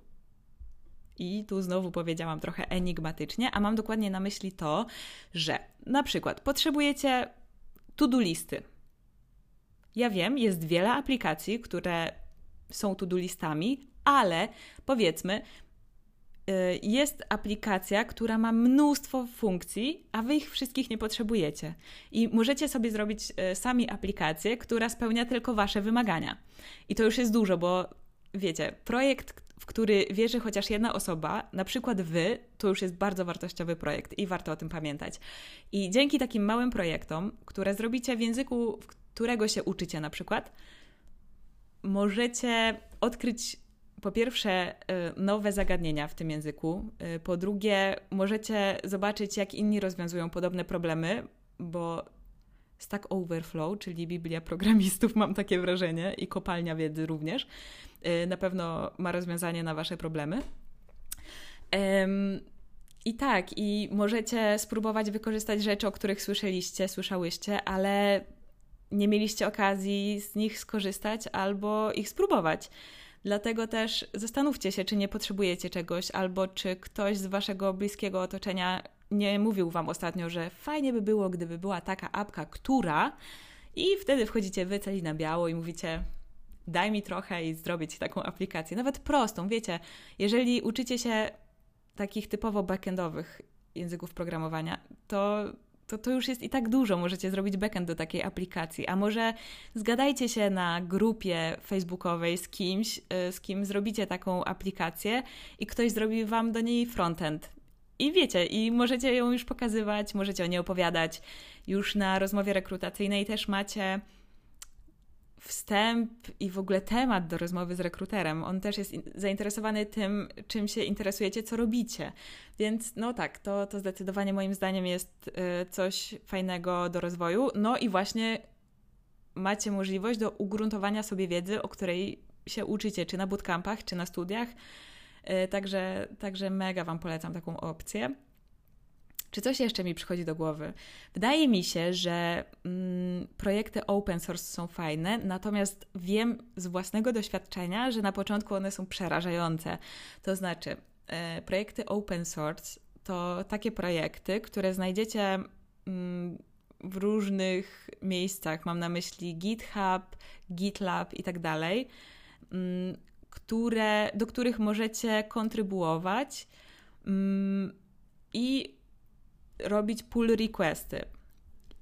I tu znowu powiedziałam trochę enigmatycznie, a mam dokładnie na myśli to, że na przykład potrzebujecie to-do listy. Ja wiem, jest wiele aplikacji, które są to-do listami, ale powiedzmy, Y, jest aplikacja, która ma mnóstwo funkcji, a wy ich wszystkich nie potrzebujecie. I możecie sobie zrobić y, sami aplikację, która spełnia tylko wasze wymagania. I to już jest dużo, bo wiecie, projekt, w który wierzy chociaż jedna osoba, na przykład wy, to już jest bardzo wartościowy projekt i warto o tym pamiętać. I dzięki takim małym projektom, które zrobicie w języku, którego się uczycie na przykład, możecie odkryć po pierwsze, y, nowe zagadnienia w tym języku. Y, po drugie, możecie zobaczyć, jak inni rozwiązują podobne problemy, bo Stack Overflow, czyli Biblia programistów, mam takie wrażenie, i kopalnia wiedzy również, y, na pewno ma rozwiązanie na Wasze problemy. I tak, i możecie spróbować wykorzystać rzeczy, o których słyszeliście, słyszałyście, ale nie mieliście okazji z nich skorzystać albo ich spróbować. Dlatego też zastanówcie się, czy nie potrzebujecie czegoś, albo czy ktoś z waszego bliskiego otoczenia nie mówił wam ostatnio, że fajnie by było, gdyby była taka apka, która. I wtedy wchodzicie wy celi na biało i mówicie: daj mi trochę i zrobię ci taką aplikację. Nawet prostą, wiecie, jeżeli uczycie się takich typowo backendowych języków programowania, to to, to już jest i tak dużo. Możecie zrobić backend do takiej aplikacji. A może zgadajcie się na grupie facebookowej z kimś, y, z kim zrobicie taką aplikację i ktoś zrobi wam do niej frontend. I wiecie, i możecie ją już pokazywać, możecie o niej opowiadać. Już na rozmowie rekrutacyjnej też macie wstęp i w ogóle temat do rozmowy z rekruterem. On też jest zainteresowany tym, czym się interesujecie, co robicie. Więc no tak, to, to zdecydowanie moim zdaniem jest y, coś fajnego do rozwoju. No i właśnie macie możliwość do ugruntowania sobie wiedzy, o której się uczycie, czy na bootcampach, czy na studiach. Y, także, także mega Wam polecam taką opcję. Czy coś jeszcze mi przychodzi do głowy? Wydaje mi się, że mm, projekty open source są fajne, natomiast wiem z własnego doświadczenia, że na początku one są przerażające. To znaczy, e, projekty open source to takie projekty, które znajdziecie mm, w różnych miejscach. Mam na myśli GitHub, GitLab i tak dalej, mm, które, do których możecie kontrybuować mm, i robić pull requesty.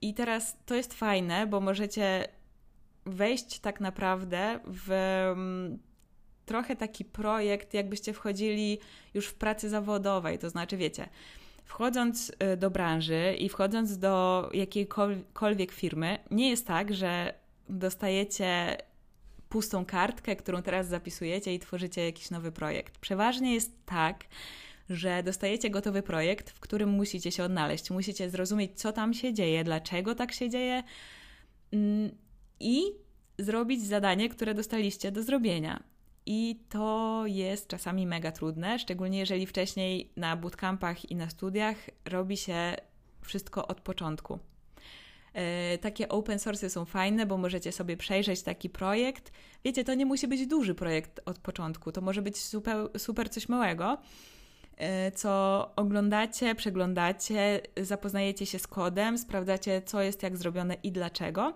I teraz to jest fajne, bo możecie wejść tak naprawdę w mm, trochę taki projekt, jakbyście wchodzili już w pracy zawodowej. To znaczy, wiecie, wchodząc y, do branży i wchodząc do jakiejkolwiek firmy, nie jest tak, że dostajecie pustą kartkę, którą teraz zapisujecie i tworzycie jakiś nowy projekt. Przeważnie jest tak, że dostajecie gotowy projekt, w którym musicie się odnaleźć, musicie zrozumieć, co tam się dzieje, dlaczego tak się dzieje mm, i zrobić zadanie, które dostaliście do zrobienia. I to jest czasami mega trudne, szczególnie jeżeli wcześniej na bootcampach i na studiach robi się wszystko od początku. E, takie open source są fajne, bo możecie sobie przejrzeć taki projekt. Wiecie, to nie musi być duży projekt od początku, to może być super, super coś małego, co oglądacie, przeglądacie, zapoznajecie się z kodem, sprawdzacie, co jest jak zrobione i dlaczego.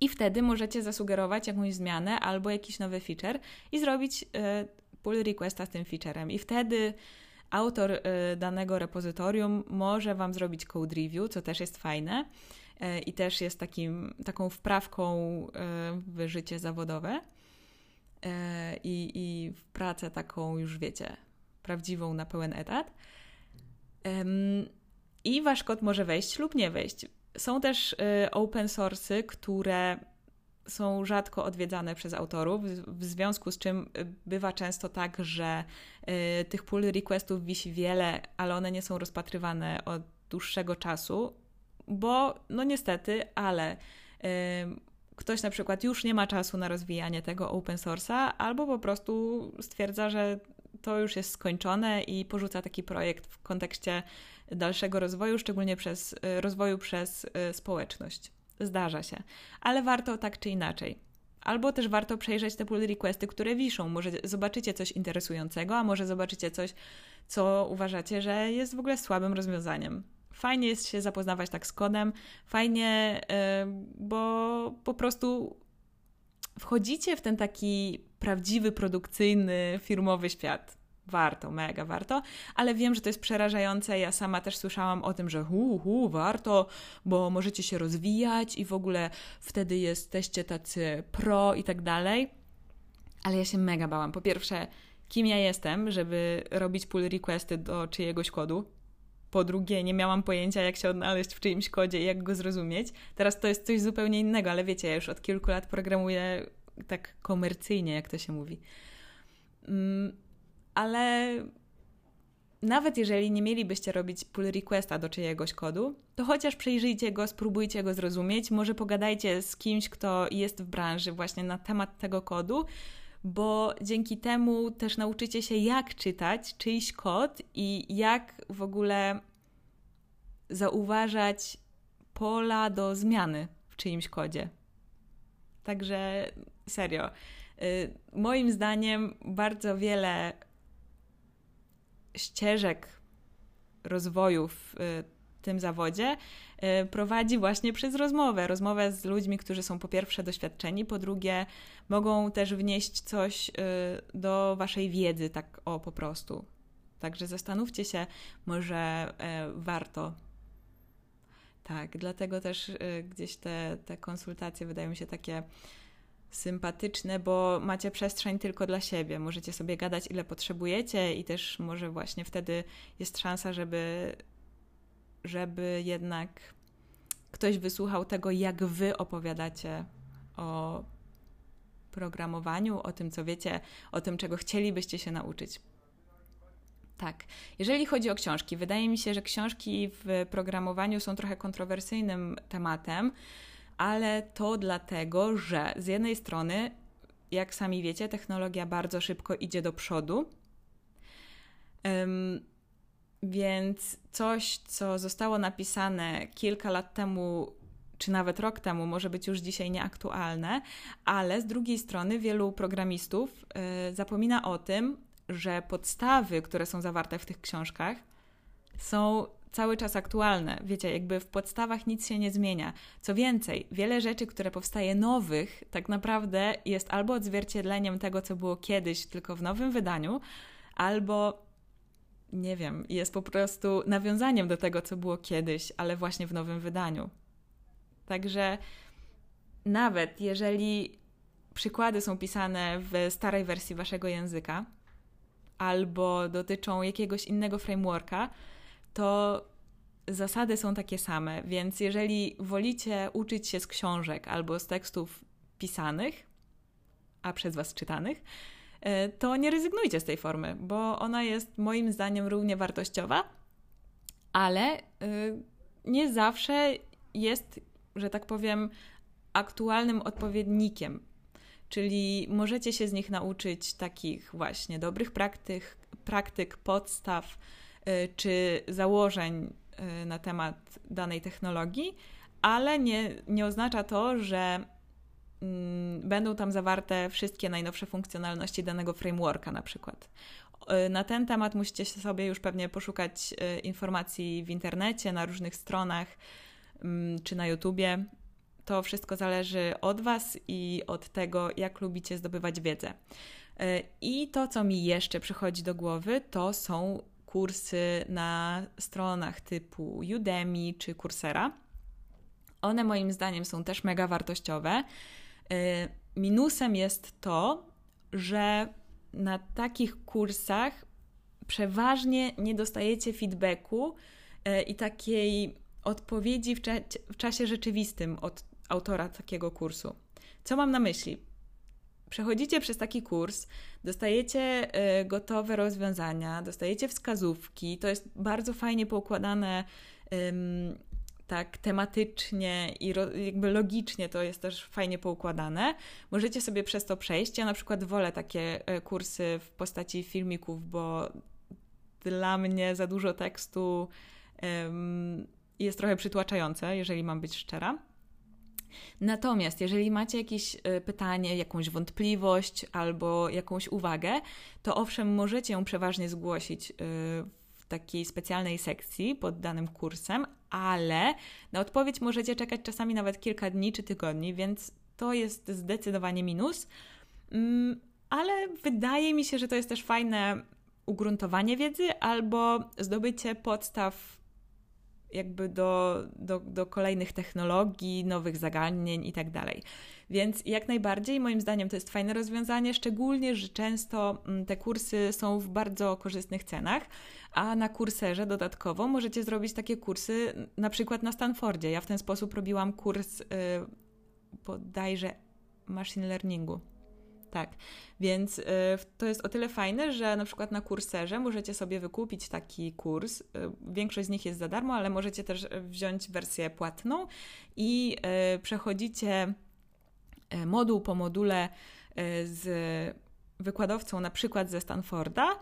I wtedy możecie zasugerować jakąś zmianę albo jakiś nowy feature i zrobić e, pull requesta z tym featurem. I wtedy autor e, danego repozytorium może Wam zrobić code review, co też jest fajne e, i też jest takim, taką wprawką w życie zawodowe i, i w pracę taką już wiecie, prawdziwą na pełen etat. I Wasz kod może wejść lub nie wejść. Są też y, open source'y, które są rzadko odwiedzane przez autorów, w związku z czym y, bywa często tak, że y, tych pull requestów wisi wiele, ale one nie są rozpatrywane od dłuższego czasu, bo no niestety, ale ktoś na przykład już nie ma czasu na rozwijanie tego open source'a, albo po prostu stwierdza, że to już jest skończone i porzuca taki projekt w kontekście dalszego rozwoju, szczególnie przez y, rozwoju przez y, społeczność. Zdarza się, ale warto tak czy inaczej. Albo też warto przejrzeć te pull requesty, które wiszą. Może zobaczycie coś interesującego, a może zobaczycie coś, co uważacie, że jest w ogóle słabym rozwiązaniem. Fajnie jest się zapoznawać tak z kodem, fajnie, y, bo po prostu wchodzicie w ten taki prawdziwy, produkcyjny, firmowy świat warto, mega warto, ale wiem, że to jest przerażające. Ja sama też słyszałam o tym, że hu, hu, warto, bo możecie się rozwijać i w ogóle wtedy jesteście tacy pro i tak dalej. Ale ja się mega bałam. Po pierwsze, kim ja jestem, żeby robić pull requesty do czyjegoś kodu. Po drugie, nie miałam pojęcia, jak się odnaleźć w czyimś kodzie i jak go zrozumieć. Teraz to jest coś zupełnie innego, ale wiecie, ja już od kilku lat programuję tak komercyjnie, jak to się mówi. Mm, ale nawet jeżeli nie mielibyście robić pull requesta do czyjegoś kodu, to chociaż przejrzyjcie go, spróbujcie go zrozumieć, może pogadajcie z kimś, kto jest w branży właśnie na temat tego kodu, bo dzięki temu też nauczycie się, jak czytać czyjś kod i jak w ogóle zauważać pola do zmiany w czyimś kodzie. Także serio. Y, moim zdaniem bardzo wiele ścieżek rozwoju w y, tym zawodzie y, prowadzi właśnie przez rozmowę. Rozmowę z ludźmi, którzy są po pierwsze doświadczeni, po drugie mogą też wnieść coś y, do waszej wiedzy, tak o po prostu. Także zastanówcie się, może warto. Tak, dlatego też gdzieś te, te konsultacje wydają mi się takie sympatyczne, bo macie przestrzeń tylko dla siebie. Możecie sobie gadać ile potrzebujecie i też może właśnie wtedy jest szansa, żeby, żeby jednak ktoś wysłuchał tego, jak wy opowiadacie o programowaniu, o tym, co wiecie, o tym, czego chcielibyście się nauczyć. Tak. Jeżeli chodzi o książki, wydaje mi się, że książki w programowaniu są trochę kontrowersyjnym tematem ale to dlatego, że z jednej strony, jak sami wiecie, technologia bardzo szybko idzie do przodu. Więc coś, co zostało napisane kilka lat temu, czy nawet rok temu, może być już dzisiaj nieaktualne, ale z drugiej strony wielu programistów y, zapomina o tym, że podstawy, które są zawarte w tych książkach, są cały czas aktualne. Wiecie, jakby w podstawach nic się nie zmienia. Co więcej, wiele rzeczy, które powstaje nowych, tak naprawdę jest albo odzwierciedleniem tego, co było kiedyś, tylko w nowym wydaniu, albo nie wiem, jest po prostu nawiązaniem do tego, co było kiedyś, ale właśnie w nowym wydaniu. Także nawet jeżeli przykłady są pisane w starej wersji waszego języka albo dotyczą jakiegoś innego frameworka, to zasady są takie same. Więc jeżeli wolicie uczyć się z książek albo z tekstów pisanych, a przez was czytanych, to nie rezygnujcie z tej formy, bo ona jest moim zdaniem równie wartościowa, ale e, nie zawsze jest, że tak powiem, aktualnym odpowiednikiem. Czyli możecie się z nich nauczyć takich właśnie dobrych praktyk, praktyk podstaw, Y, czy założeń na temat danej technologii, ale nie, nie oznacza to, że będą tam zawarte wszystkie najnowsze funkcjonalności danego frameworka na przykład. Y, na ten temat musicie sobie już pewnie poszukać informacji w internecie, na różnych stronach mm, czy na YouTubie. To wszystko zależy od Was i od tego, jak lubicie zdobywać wiedzę. I to, co mi jeszcze przychodzi do głowy, to są kursy na stronach typu Udemy czy Coursera. One moim zdaniem są też mega wartościowe. Y, minusem jest to, że na takich kursach przeważnie nie dostajecie feedbacku y, i takiej odpowiedzi w, w czasie rzeczywistym od autora takiego kursu. Co mam na myśli? Przechodzicie przez taki kurs, dostajecie e, gotowe rozwiązania, dostajecie wskazówki. To jest bardzo fajnie poukładane tak tematycznie i jakby logicznie to jest też fajnie poukładane. Możecie sobie przez to przejść. Ja na przykład wolę takie e, kursy w postaci filmików, bo dla mnie za dużo tekstu jest trochę przytłaczające, jeżeli mam być szczera. Natomiast jeżeli macie jakieś e, pytanie, jakąś wątpliwość albo jakąś uwagę, to owszem, możecie ją przeważnie zgłosić e, w takiej specjalnej sekcji pod danym kursem, ale na odpowiedź możecie czekać czasami nawet kilka dni czy tygodni, więc to jest zdecydowanie minus. Mm, ale wydaje mi się, że to jest też fajne ugruntowanie wiedzy albo zdobycie podstaw jakby do, do, do kolejnych technologii, nowych zagadnień i tak. Więc jak najbardziej, moim zdaniem, to jest fajne rozwiązanie, szczególnie, że często mm, te kursy są w bardzo korzystnych cenach, a na kurserze dodatkowo możecie zrobić takie kursy na przykład na Stanfordzie. Ja w ten sposób robiłam kurs yy, bodajże machine learningu tak, więc y, to jest o tyle fajne, że na przykład na kurserze możecie sobie wykupić taki kurs. Y, większość z nich jest za darmo, ale możecie też wziąć wersję płatną i y, przechodzicie moduł po module z wykładowcą, na przykład ze Stanforda.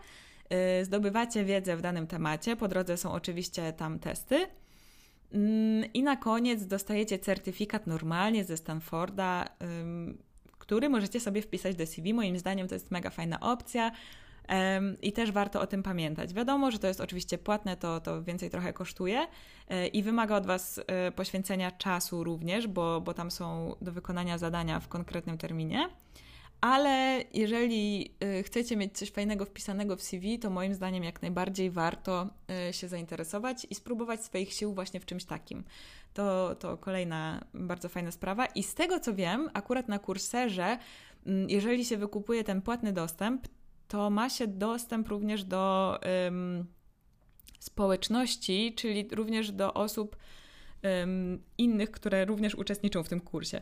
Zdobywacie wiedzę w danym temacie. Po drodze są oczywiście tam testy. Mm, I na koniec dostajecie certyfikat normalnie ze Stanforda który możecie sobie wpisać do CV. Moim zdaniem to jest mega fajna opcja. I też warto o tym pamiętać. Wiadomo, że to jest oczywiście płatne, to, to więcej trochę kosztuje e, i wymaga od Was e, poświęcenia czasu również, bo, bo tam są do wykonania zadania w konkretnym terminie. Ale jeżeli y, chcecie mieć coś fajnego wpisanego w CV, to moim zdaniem jak najbardziej warto y, się zainteresować i spróbować swoich sił właśnie w czymś takim. To, to kolejna bardzo fajna sprawa. I z tego co wiem, akurat na kurserze, mm, jeżeli się wykupuje ten płatny dostęp, to ma się dostęp również do um, społeczności, czyli również do osób um, innych, które również uczestniczą w tym kursie.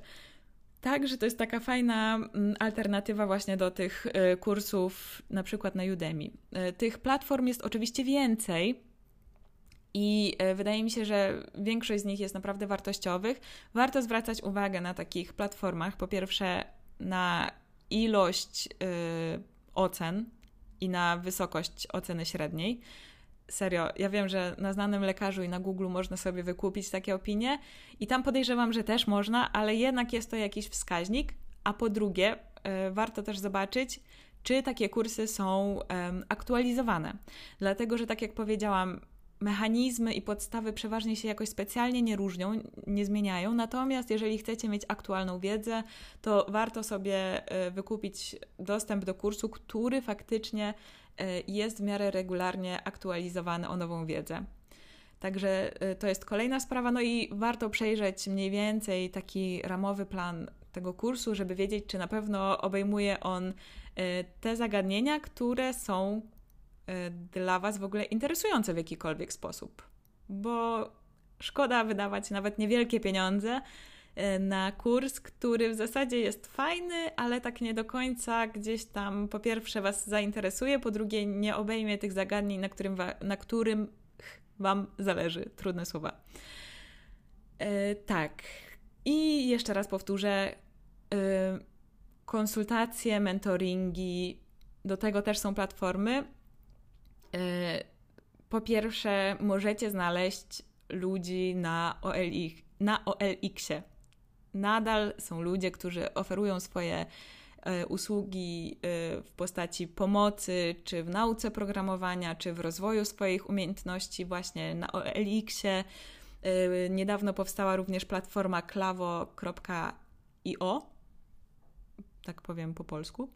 Także to jest taka fajna mm, alternatywa właśnie do tych e, kursów, na przykład na Udemy. E, tych platform jest oczywiście więcej. I e, wydaje mi się, że większość z nich jest naprawdę wartościowych. Warto zwracać uwagę na takich platformach, po pierwsze na ilość ocen i na wysokość oceny średniej. Serio, ja wiem, że na znanym lekarzu i na Google można sobie wykupić takie opinie i tam podejrzewam, że też można, ale jednak jest to jakiś wskaźnik. A po drugie, e, warto też zobaczyć, czy takie kursy są aktualizowane. Dlatego, że tak jak powiedziałam, mechanizmy i podstawy przeważnie się jakoś specjalnie nie różnią, nie zmieniają. Natomiast jeżeli chcecie mieć aktualną wiedzę, to warto sobie e, wykupić dostęp do kursu, który faktycznie e, jest w miarę regularnie aktualizowany o nową wiedzę. Także e, to jest kolejna sprawa. No i warto przejrzeć mniej więcej taki ramowy plan tego kursu, żeby wiedzieć, czy na pewno obejmuje on te zagadnienia, które są dla Was w ogóle interesujące w jakikolwiek sposób. Bo szkoda wydawać nawet niewielkie pieniądze na kurs, który w zasadzie jest fajny, ale tak nie do końca gdzieś tam po pierwsze Was zainteresuje, po drugie nie obejmie tych zagadnień, na którym, na którym Wam zależy. Trudne słowa. Yy, tak. I jeszcze raz powtórzę. Yy, konsultacje, mentoringi, do tego też są platformy. Po pierwsze, możecie znaleźć ludzi na, OLX, na OLX-ie. Nadal są ludzie, którzy oferują swoje y, usługi y, w postaci pomocy, czy w nauce programowania, czy w rozwoju swoich umiejętności właśnie na OLX-ie. Niedawno powstała również platforma klawo.io, tak powiem po polsku,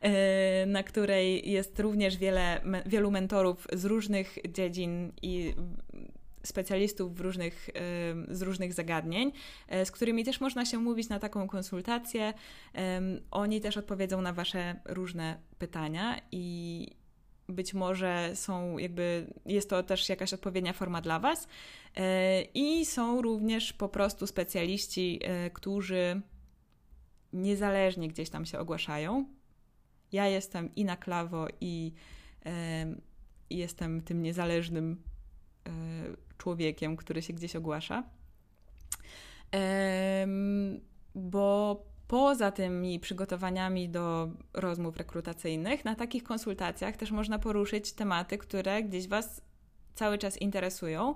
e, na której jest również wiele, wielu mentorów z różnych dziedzin i specjalistów w różnych, z różnych zagadnień, e, z którymi też można się mówić na taką konsultację. Oni też odpowiedzą na Wasze różne pytania i być może są jakby, jest to też jakaś odpowiednia forma dla Was. E, I są również po prostu specjaliści, którzy niezależnie gdzieś tam się ogłaszają. Ja jestem i na klawo, i, i jestem tym niezależnym e, człowiekiem, który się gdzieś ogłasza. bo poza tymi przygotowaniami do rozmów rekrutacyjnych, na takich konsultacjach też można poruszyć tematy, które gdzieś Was cały czas interesują.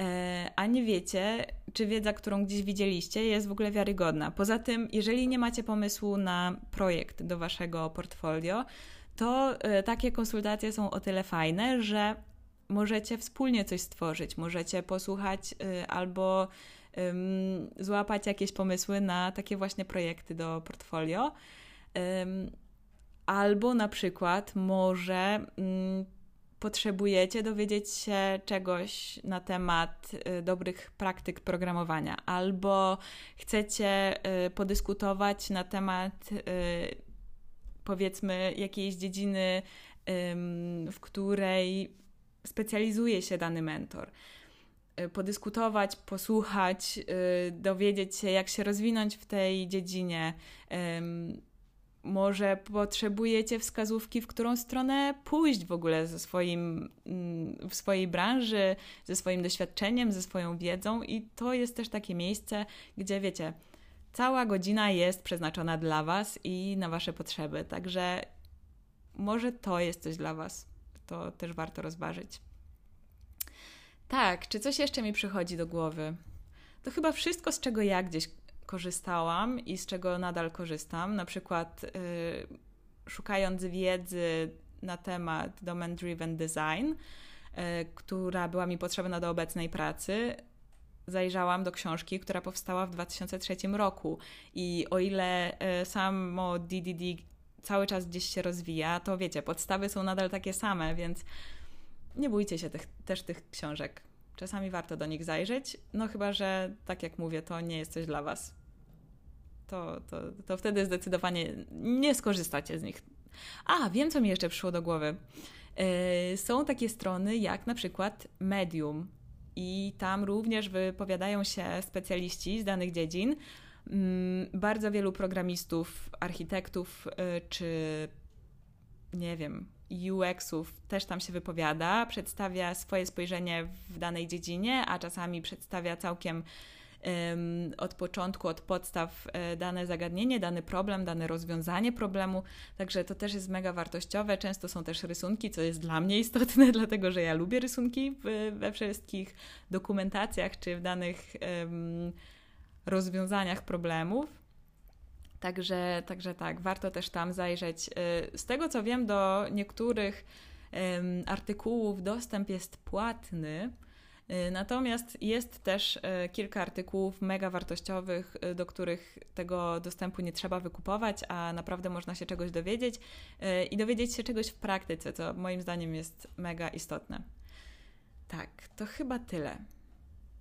E, a nie wiecie, czy wiedza, którą gdzieś widzieliście, jest w ogóle wiarygodna. Poza tym, jeżeli nie macie pomysłu na projekt do waszego portfolio, to e, takie konsultacje są o tyle fajne, że możecie wspólnie coś stworzyć, możecie posłuchać e, albo złapać jakieś pomysły na takie właśnie projekty do portfolio. Albo na przykład może um, potrzebujecie dowiedzieć się czegoś na temat y, dobrych praktyk programowania, albo chcecie y, podyskutować na temat y, powiedzmy jakiejś dziedziny, w której specjalizuje się dany mentor podyskutować, posłuchać, dowiedzieć się, jak się rozwinąć w tej dziedzinie, może potrzebujecie wskazówki, w którą stronę pójść w ogóle ze swoim, mm, w swojej branży, ze swoim doświadczeniem, ze swoją wiedzą, i to jest też takie miejsce, gdzie wiecie, cała godzina jest przeznaczona dla Was i na Wasze potrzeby. Także może to jest coś dla Was. To też warto rozważyć. Tak, czy coś jeszcze mi przychodzi do głowy? To chyba wszystko, z czego ja gdzieś korzystałam i z czego nadal korzystam. Na przykład y, szukając wiedzy na temat Domain Driven Design, y, która była mi potrzebna do obecnej pracy, zajrzałam do książki, która powstała w 2003 roku. I o ile y, samo DDD cały czas gdzieś się rozwija, to wiecie, podstawy są nadal takie same, więc nie bójcie się tych, też tych książek. Czasami warto do nich zajrzeć, no chyba, że tak jak mówię, to nie jest coś dla Was. To, to, to wtedy zdecydowanie nie skorzystacie z nich. A, wiem, co mi jeszcze przyszło do głowy. Yy, są takie strony jak na przykład Medium, i tam również wypowiadają się specjaliści z danych dziedzin. Yy, bardzo wielu programistów, architektów yy, czy nie wiem, UX-ów też tam się wypowiada, przedstawia swoje spojrzenie w danej dziedzinie, a czasami przedstawia całkiem od początku, od podstaw e, dane zagadnienie, dany problem, dane rozwiązanie problemu. Także to też jest mega wartościowe. Często są też rysunki, co jest dla mnie istotne, dlatego że ja lubię rysunki we wszystkich dokumentacjach czy w danych rozwiązaniach problemów. Także, także tak, warto też tam zajrzeć. Y, z tego co wiem, do niektórych artykułów dostęp jest płatny. Y, natomiast jest też y, kilka artykułów mega wartościowych, do których tego dostępu nie trzeba wykupować, a naprawdę można się czegoś dowiedzieć i dowiedzieć się czegoś w praktyce, co moim zdaniem jest mega istotne. Tak, to chyba tyle.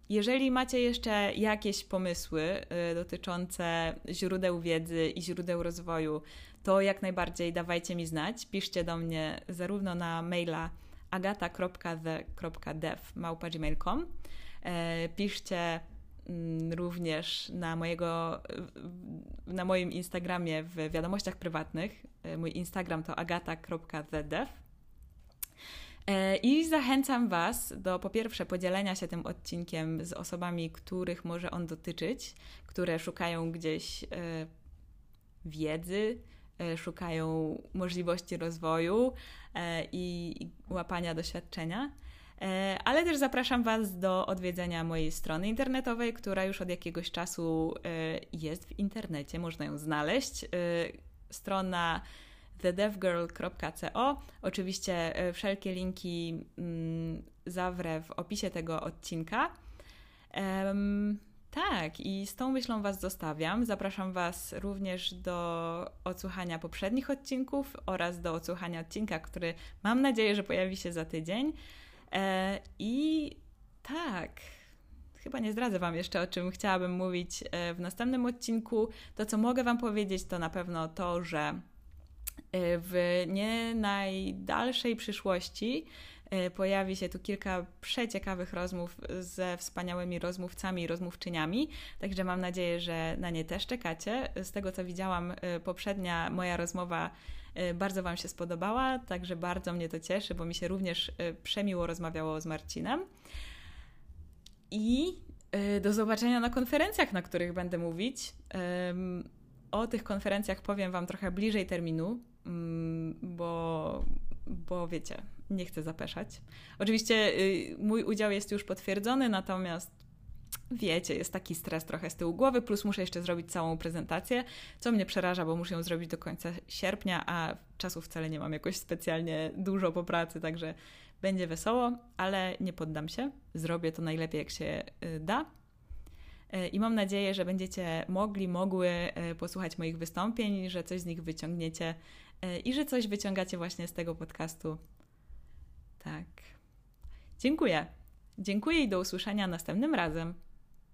Jeżeli macie jeszcze jakieś pomysły y, dotyczące źródeł wiedzy i źródeł rozwoju, to jak najbardziej dawajcie mi znać. Piszcie do mnie zarówno na maila agata.the.dev.gmail.com e, Piszcie mm, również na, mojego, na moim Instagramie w wiadomościach prywatnych. E, mój Instagram to agata.thedev. E, I zachęcam Was do po pierwsze podzielenia się tym odcinkiem z osobami, których może on dotyczyć, które szukają gdzieś e, wiedzy, e, szukają możliwości rozwoju i łapania doświadczenia. Ale też zapraszam Was do odwiedzenia mojej strony internetowej, która już od jakiegoś czasu jest w internecie, można ją znaleźć. Strona thedevgirl.co. Oczywiście e, wszelkie linki mm, zawrę w opisie tego odcinka. Tak, i z tą myślą Was zostawiam. Zapraszam Was również do odsłuchania poprzednich odcinków oraz do odsłuchania odcinka, który mam nadzieję, że pojawi się za tydzień. E, I tak, chyba nie zdradzę Wam jeszcze, o czym chciałabym mówić e, w następnym odcinku. To, co mogę Wam powiedzieć, to na pewno to, że w nie najdalszej przyszłości e, pojawi się tu kilka przeciekawych rozmów ze wspaniałymi rozmówcami i rozmówczyniami, także mam nadzieję, że na nie też czekacie. Z tego co widziałam, e, poprzednia moja rozmowa bardzo Wam się spodobała, także bardzo mnie to cieszy, bo mi się również przemiło rozmawiało z Marcinem. I do zobaczenia na konferencjach, na których będę mówić. O tych konferencjach powiem Wam trochę bliżej terminu, bo, bo wiecie, nie chcę zapeszać. Oczywiście y, mój udział jest już potwierdzony, natomiast wiecie, jest taki stres trochę z tyłu głowy, plus muszę jeszcze zrobić całą prezentację, co mnie przeraża, bo muszę ją zrobić do końca sierpnia, a czasu wcale nie mam jakoś specjalnie dużo po pracy, także będzie wesoło, ale nie poddam się. Zrobię to najlepiej, jak się y, da. E, I mam nadzieję, że będziecie mogli, mogły posłuchać moich wystąpień, że coś z nich wyciągniecie i że coś wyciągacie właśnie z tego podcastu. Tak. Dziękuję. Dziękuję i do usłyszenia następnym razem.